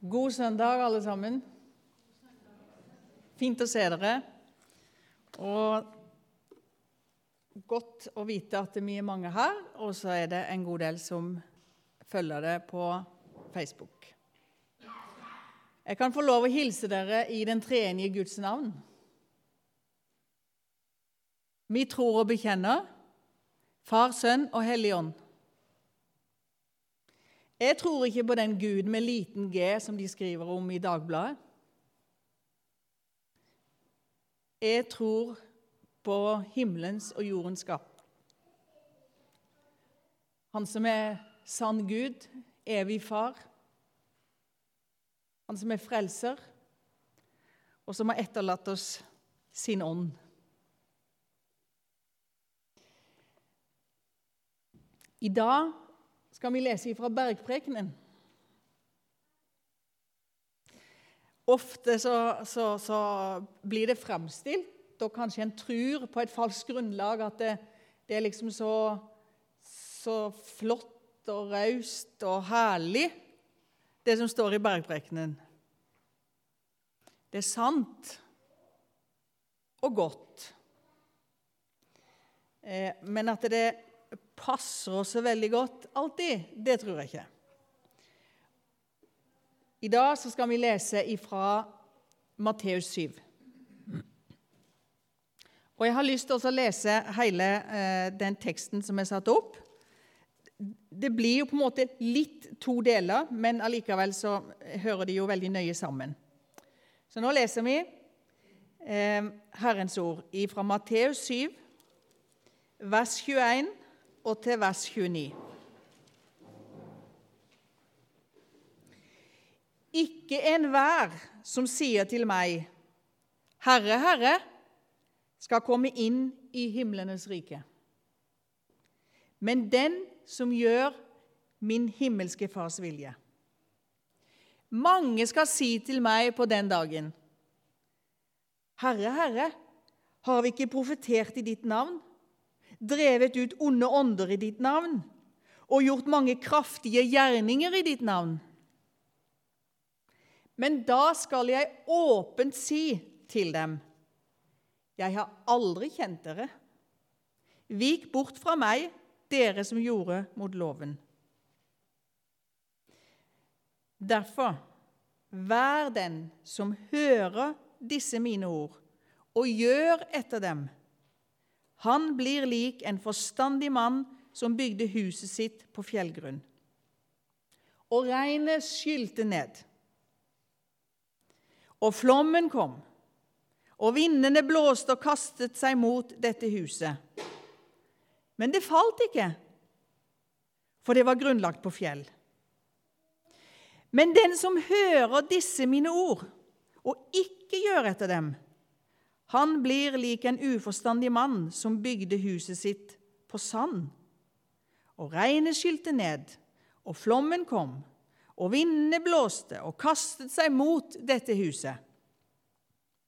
God søndag, alle sammen. Fint å se dere. Og godt å vite at vi er mange her, og så er det en god del som følger det på Facebook. Jeg kan få lov å hilse dere i den treenige Guds navn. Vi tror og bekjenner Far, Sønn og Hellig Ånd. Jeg tror ikke på den Gud med liten g som de skriver om i Dagbladet. Jeg tror på himmelens og jordens skap. Han som er sann Gud, evig far. Han som er frelser, og som har etterlatt oss sin ånd. I dag skal vi lese fra Bergprekenen. Ofte så, så, så, blir det framstilt, og kanskje en tror på et falskt grunnlag, at det, det er liksom så, så flott og raust og herlig, det som står i Bergprekenen. Det er sant og godt. Eh, men at det passer oss så veldig godt alltid, det tror jeg ikke. I dag så skal vi lese ifra Matteus 7. Og Jeg har lyst til å lese hele eh, den teksten som er satt opp. Det blir jo på en måte litt to deler, men allikevel så hører de jo veldig nøye sammen. Så nå leser vi eh, Herrens ord fra Matteus 7, vers 21 og til vers 29. Ikke enhver som sier til meg, Herre, Herre, skal komme inn i himlenes rike. Men den som gjør min himmelske Fars vilje. Mange skal si til meg på den dagen, Herre, Herre, har vi ikke profetert i ditt navn? Drevet ut onde ånder i ditt navn og gjort mange kraftige gjerninger i ditt navn. Men da skal jeg åpent si til dem, jeg har aldri kjent dere. Vik bort fra meg, dere som gjorde mot loven. Derfor, vær den som hører disse mine ord, og gjør etter dem, han blir lik en forstandig mann som bygde huset sitt på fjellgrunn. Og regnet skylte ned. Og flommen kom, og vindene blåste og kastet seg mot dette huset. Men det falt ikke, for det var grunnlagt på fjell. Men den som hører disse mine ord, og ikke gjør etter dem, han blir lik en uforstandig mann som bygde huset sitt på sand. Og regnet skylte ned, og flommen kom, og vindene blåste og kastet seg mot dette huset.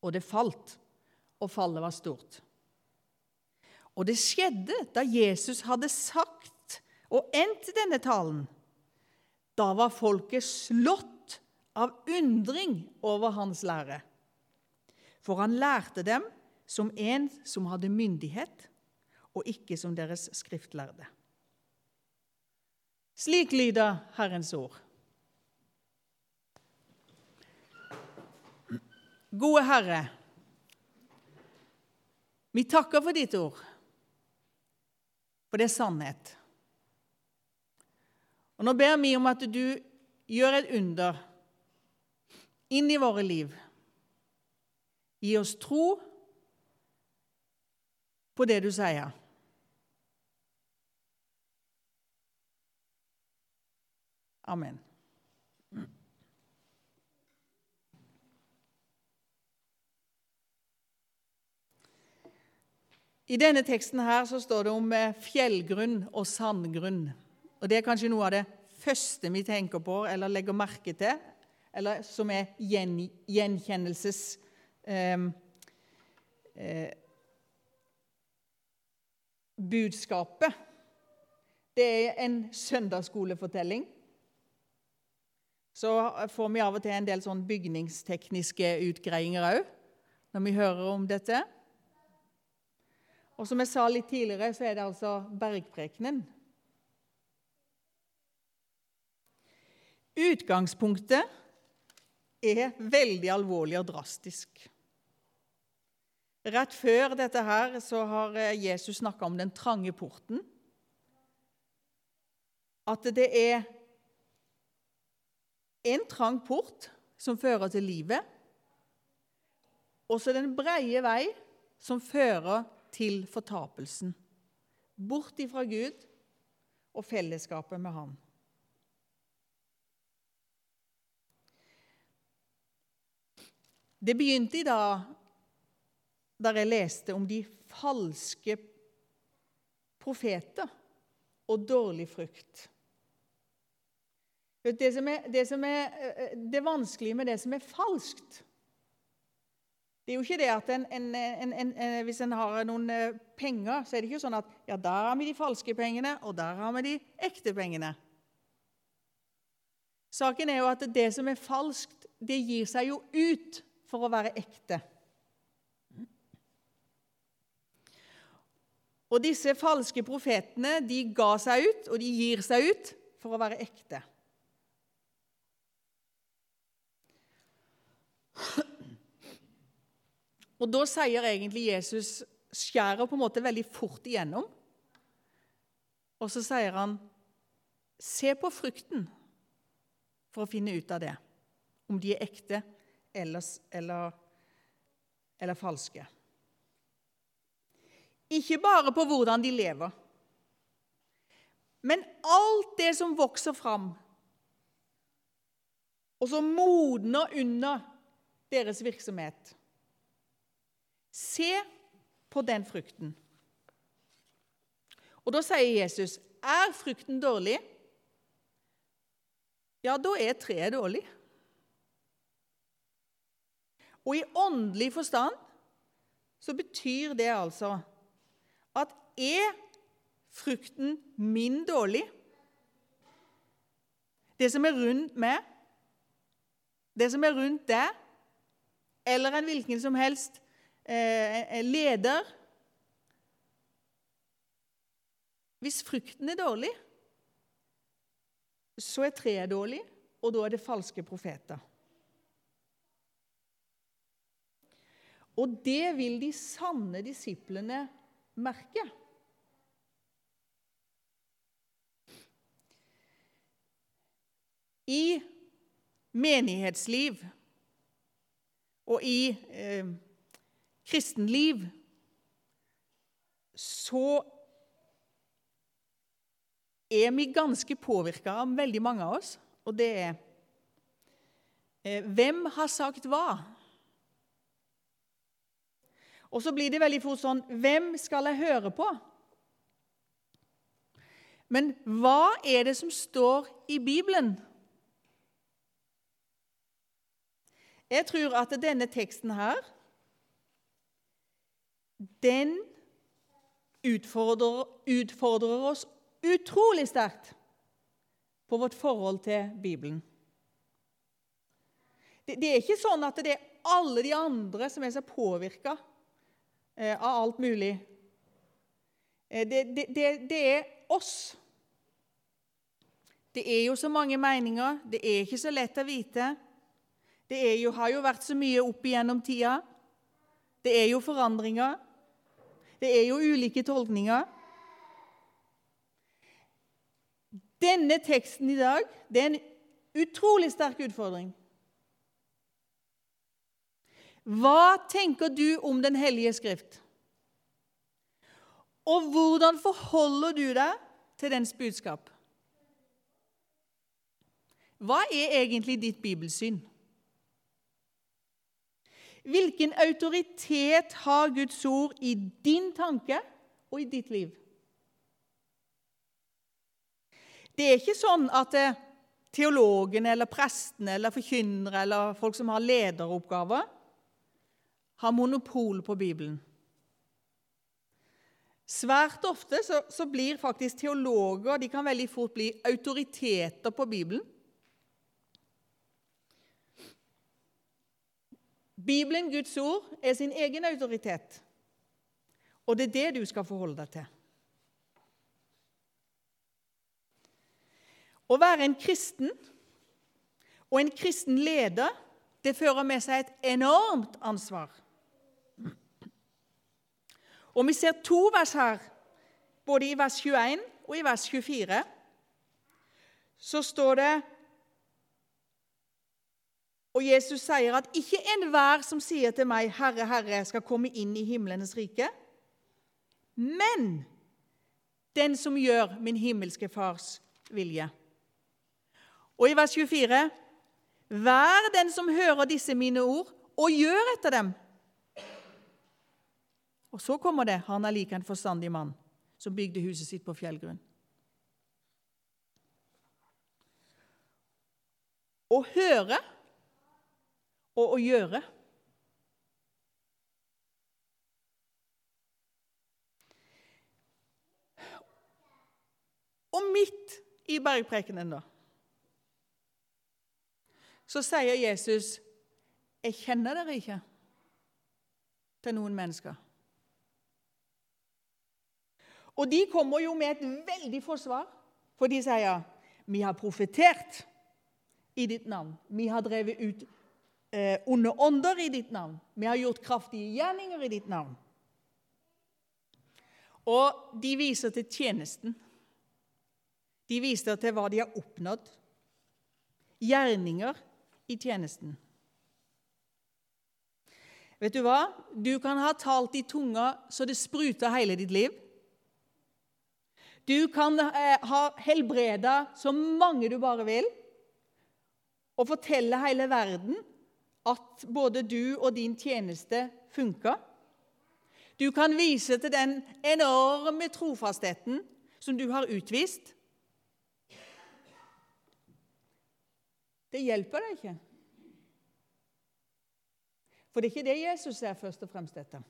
Og det falt, og fallet var stort. Og det skjedde da Jesus hadde sagt og endt denne talen. Da var folket slått av undring over hans lære. For han lærte dem som en som hadde myndighet, og ikke som deres skriftlærde. Slik lyder Herrens ord. Gode Herre, vi takker for ditt ord, for det er sannhet. Og Nå ber vi om at du gjør et under inn i våre liv Gi oss tro på det du sier. Amen. I denne teksten her så står det om eh, fjellgrunn og sandgrunn. Og Det er kanskje noe av det første vi tenker på eller legger merke til, eller som er gjenkjennelses eh, eh, budskapet. Det er en søndagsskolefortelling så får vi av og til en del sånn bygningstekniske utgreiinger òg når vi hører om dette. Og som jeg sa litt tidligere, så er det altså bergprekenen. Utgangspunktet er veldig alvorlig og drastisk. Rett før dette her så har Jesus snakka om den trange porten. At det er en trang port som fører til livet, og så den breie vei som fører til fortapelsen. Bort ifra Gud og fellesskapet med Han. Det begynte i dag da jeg leste om de falske profeter og dårlig frukt. Det, som er, det, som er, eh, det vanskelige med det som er falskt Det er jo ikke det at en, en, en, hvis en har noen eh, penger, så er det ikke sånn at ja, der har vi de falske pengene, og der har vi de ekte pengene. Saken er jo at det som er falskt, det gir seg jo ut for å være ekte. Og disse falske profetene de ga seg ut, og de gir seg ut for å være ekte. Og da sier egentlig Jesus skjærer på en måte veldig fort igjennom. Og så sier han, 'Se på frukten for å finne ut av det, om de er ekte eller, eller, eller falske.' Ikke bare på hvordan de lever, men alt det som vokser fram, og som modner under deres virksomhet. Se på den frukten. Og Da sier Jesus, 'Er frukten dårlig?' Ja, da er treet dårlig. Og i åndelig forstand så betyr det altså at er frukten min dårlig, det som er rundt meg, det som er rundt deg, eller en hvilken som helst eh, leder Hvis frukten er dårlig, så er treet dårlig, og da er det falske profeter. Og det vil de sanne disiplene merke. I menighetsliv og i eh, kristenliv så er vi ganske påvirka av veldig mange av oss, og det er eh, Hvem har sagt hva? Og så blir det veldig fort sånn Hvem skal jeg høre på? Men hva er det som står i Bibelen? Jeg tror at denne teksten her den utfordrer, utfordrer oss utrolig sterkt på vårt forhold til Bibelen. Det, det, er ikke sånn at det er alle de andre som er så påvirka av alt mulig. Eh, det, det, det, er oss. Det er jo så mange meninger, det er ikke så lett å vite. Det jo, har jo vært så mye opp igjennom tida. Det er jo forandringer. Det er jo ulike tolkninger. Denne teksten i dag det er en utrolig sterk utfordring. Hva tenker du om Den hellige skrift? Og hvordan forholder du deg til dens budskap? Hva er egentlig ditt bibelsyn? Hvilken autoritet har Guds ord i din tanke og i ditt liv? Det er ikke sånn at eh, teologene eller prestene eller forkynnere eller folk som har lederoppgaver, har monopol på Bibelen. Svært ofte så, så blir faktisk teologer de kan veldig fort bli autoriteter på Bibelen. Bibelen, Guds ord, er sin egen autoritet. Og det er det du skal forholde deg til. Å være en kristen og en kristen leder det fører med seg et enormt ansvar. Og Vi ser to vers her, både i vers 21 og i vers 24. Så står det Og Jesus sier at ikke enhver som sier til meg, 'Herre, Herre', skal komme inn i himlenes rike, men den som gjør min himmelske Fars vilje. Og i vers 24.: Vær den som hører disse mine ord, og gjør etter dem. Og så kommer det han er like en forstandig mann som bygde huset sitt på fjellgrunn. Å høre og å gjøre. Og midt i bergprekenen, da, så sier Jesus, 'Jeg kjenner dere ikke', til noen mennesker. Og de kommer jo med et veldig forsvar, for de sier, 'Vi har profetert i ditt navn.' 'Vi har drevet ut eh, onde ånder i ditt navn.' 'Vi har gjort kraftige gjerninger i ditt navn.' Og de viser til tjenesten. De viser til hva de har oppnådd. Gjerninger i tjenesten. Vet du hva? Du kan ha talt i tunga så det spruter hele ditt liv. Du kan eh, ha helbreda så mange du bare vil, og fortelle hele verden at både du og din tjeneste funka. Du kan vise til den enorme trofastheten som du har utvist. Det hjelper deg ikke. For det er ikke det Jesus er først og fremst etter.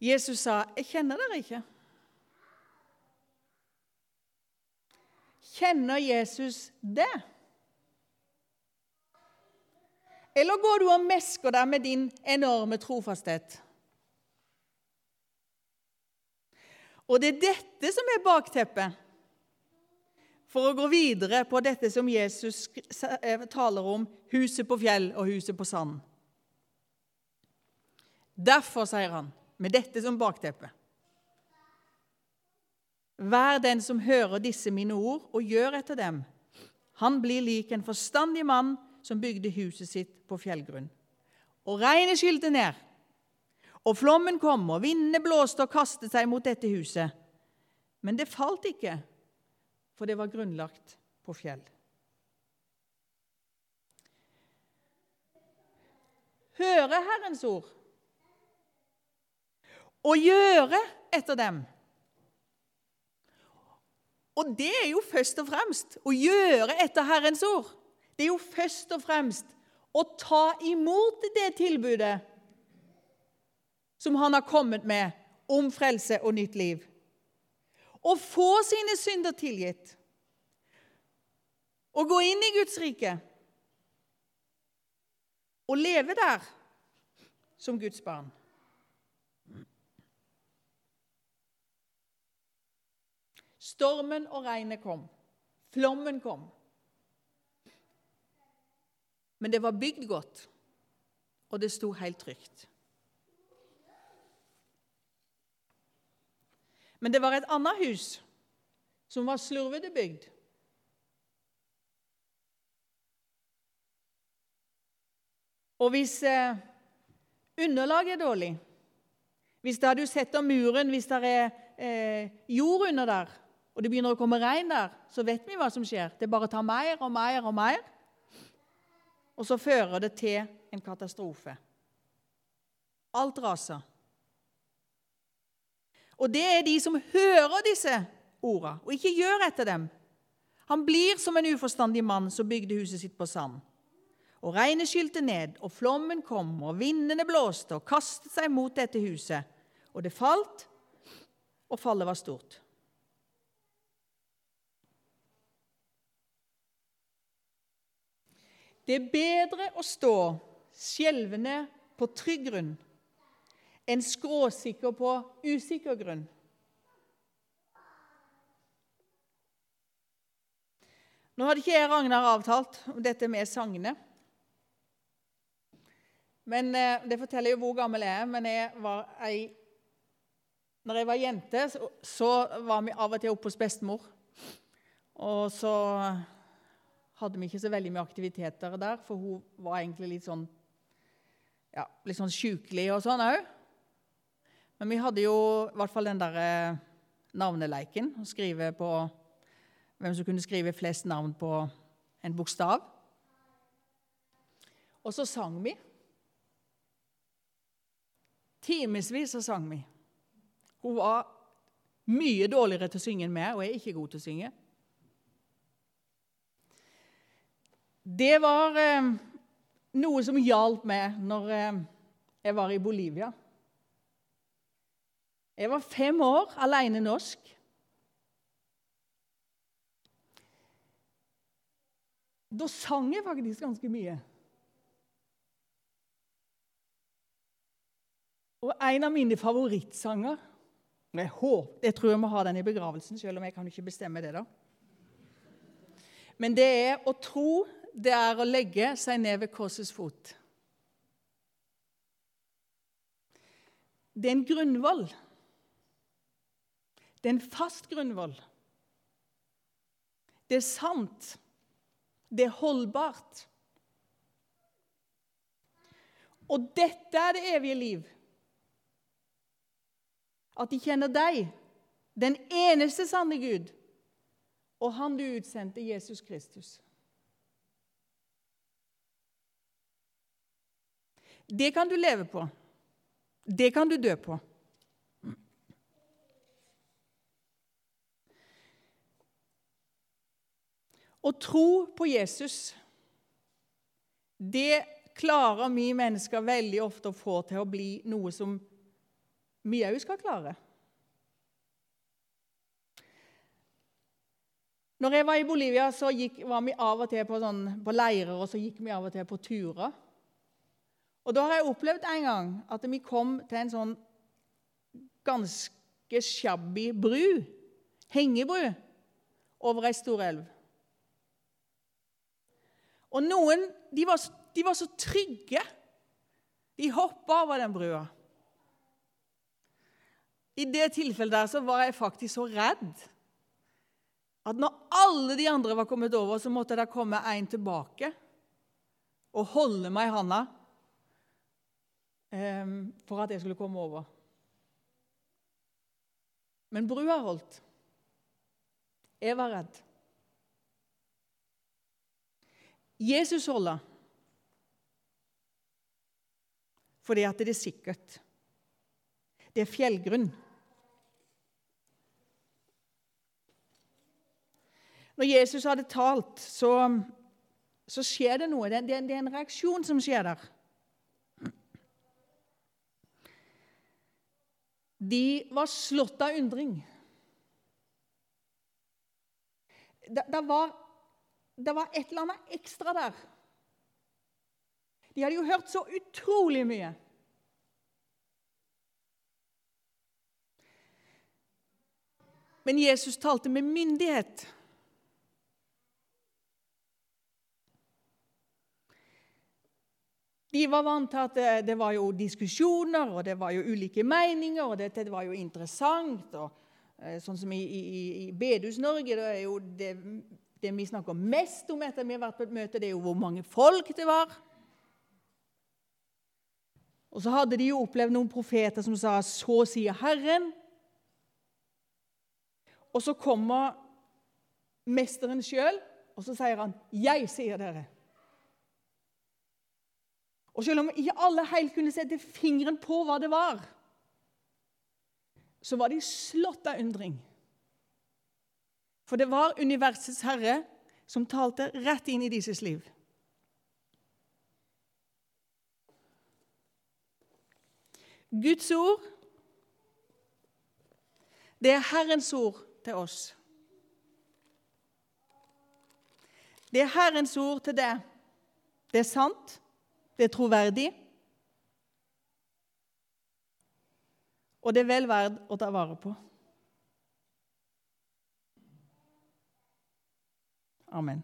Jesus sa, 'Jeg kjenner dere ikke'. Kjenner Jesus det? Eller går du og mesker deg med din enorme trofasthet? Og det er dette som er bakteppet for å gå videre på dette som Jesus eh, taler om, huset på fjell og huset på sand. Derfor, sier han, med dette som bakteppe Vær den som hører disse mine ord, og gjør etter dem. Han blir lik en forstandig mann som bygde huset sitt på fjellgrunn. Og regnet skylte ned, og flommen kom, og vindene blåste og kastet seg mot dette huset. Men det falt ikke, for det var grunnlagt på fjell. Høre Herrens ord og gjøre etter dem. Og det er jo først og fremst å gjøre etter Herrens ord. Det er jo først og fremst å ta imot det tilbudet som han har kommet med om frelse og nytt liv å få sine synder tilgitt Å gå inn i Guds rike Å leve der som Guds barn. Stormen og regnet kom. Flommen kom. Men det var bygd godt, og det sto helt trygt. Men det var et annet hus som var slurvete bygd. Og hvis eh, underlaget er dårlig, hvis da du setter muren, hvis det er eh, jord under der, og det begynner å komme regn der, så vet vi hva som skjer. Det bare tar mer og mer og mer. Og så fører det til en katastrofe. Alt raser. Og det er de som hører disse ordene, og ikke gjør etter dem. Han blir som en uforstandig mann som bygde huset sitt på sand. Og regnet skylte ned, og flommen kom, og vindene blåste og kastet seg mot dette huset. Og det falt, og fallet var stort. Det er bedre å stå skjelvende på trygg grunn enn skråsikker på usikker grunn. Nå hadde ikke jeg Ragnar avtalt om dette med sangene. Men eh, Det forteller jo hvor gammel jeg er. Men jeg var ei når jeg var jente, så, var vi av og til oppe hos bestemor. Og så hadde vi ikke så veldig mye aktiviteter der, for hun var egentlig litt sånn ja, litt sånn sjukelig og sånn òg. Men vi hadde jo i hvert fall den derre eh, navneleiken. Å skrive på hvem som kunne skrive flest navn på en bokstav. Og så sang vi. Timevis så sang vi. Hun var mye dårligere til å synge enn meg, og jeg er ikke god til å synge. Det var eh, noe som hjalp meg når eh, jeg var i Bolivia. Jeg var fem år alene norsk. Da sang jeg faktisk ganske mye. Og en av mine favorittsanger jeg, håper, jeg tror jeg må ha den i begravelsen, selv om jeg kan ikke bestemme det. da. Men det er å tro, det er å legge seg ned ved korsets fot. Det er en grunnvoll. Det er en fast grunnvoll. Det er sant. Det er holdbart. Og dette er det evige liv at de kjenner deg, den eneste sanne Gud, og Han du utsendte, Jesus Kristus. Det kan du leve på. Det kan du dø på. Å tro på Jesus, det klarer vi mennesker veldig ofte å få til å bli noe som vi òg skal klare. Når jeg var i Bolivia, så gikk, var vi av og til på, sånn, på leirer og så gikk vi av og til på turer. Og Da har jeg opplevd en gang at vi kom til en sånn ganske shabby bru, hengebru, over ei stor elv. Og noen de var, de var så trygge. De hoppa over den brua. I det tilfellet der så var jeg faktisk så redd at når alle de andre var kommet over, så måtte det komme en tilbake og holde meg i handa for at jeg skulle komme over. Men brua holdt. Jeg var redd. Jesus holder fordi at det er sikkert. Det er fjellgrunn. Når Jesus hadde talt, så, så skjer det noe. Det, det, det er en reaksjon som skjer der. De var slått av undring. Det, det, var, det var et eller annet ekstra der. De hadde jo hørt så utrolig mye. Men Jesus talte med myndighet. De var vant til at det, var jo diskusjoner, og det var jo ulike meninger, og det var jo interessant. og eh, Sånn som i, i, i Bedus-Norge, det er jo det, det, vi snakker mest om etter vi har vært på et møte, det er jo hvor mange folk det var. Og så hadde de jo opplevd noen profeter som sa 'Så sier Herren'. Og så kommer mesteren sjøl, og så sier han 'Jeg sier dere'. Og selv om ikke alle helt kunne sette fingeren på hva det var, så var de slått av undring. For det var universets herre som talte rett inn i deres liv. Guds ord, det er Herrens ord til oss. Det er Herrens ord til deg Det er sant. Det er troverdig. Og det er vel verd å ta vare på. Amen.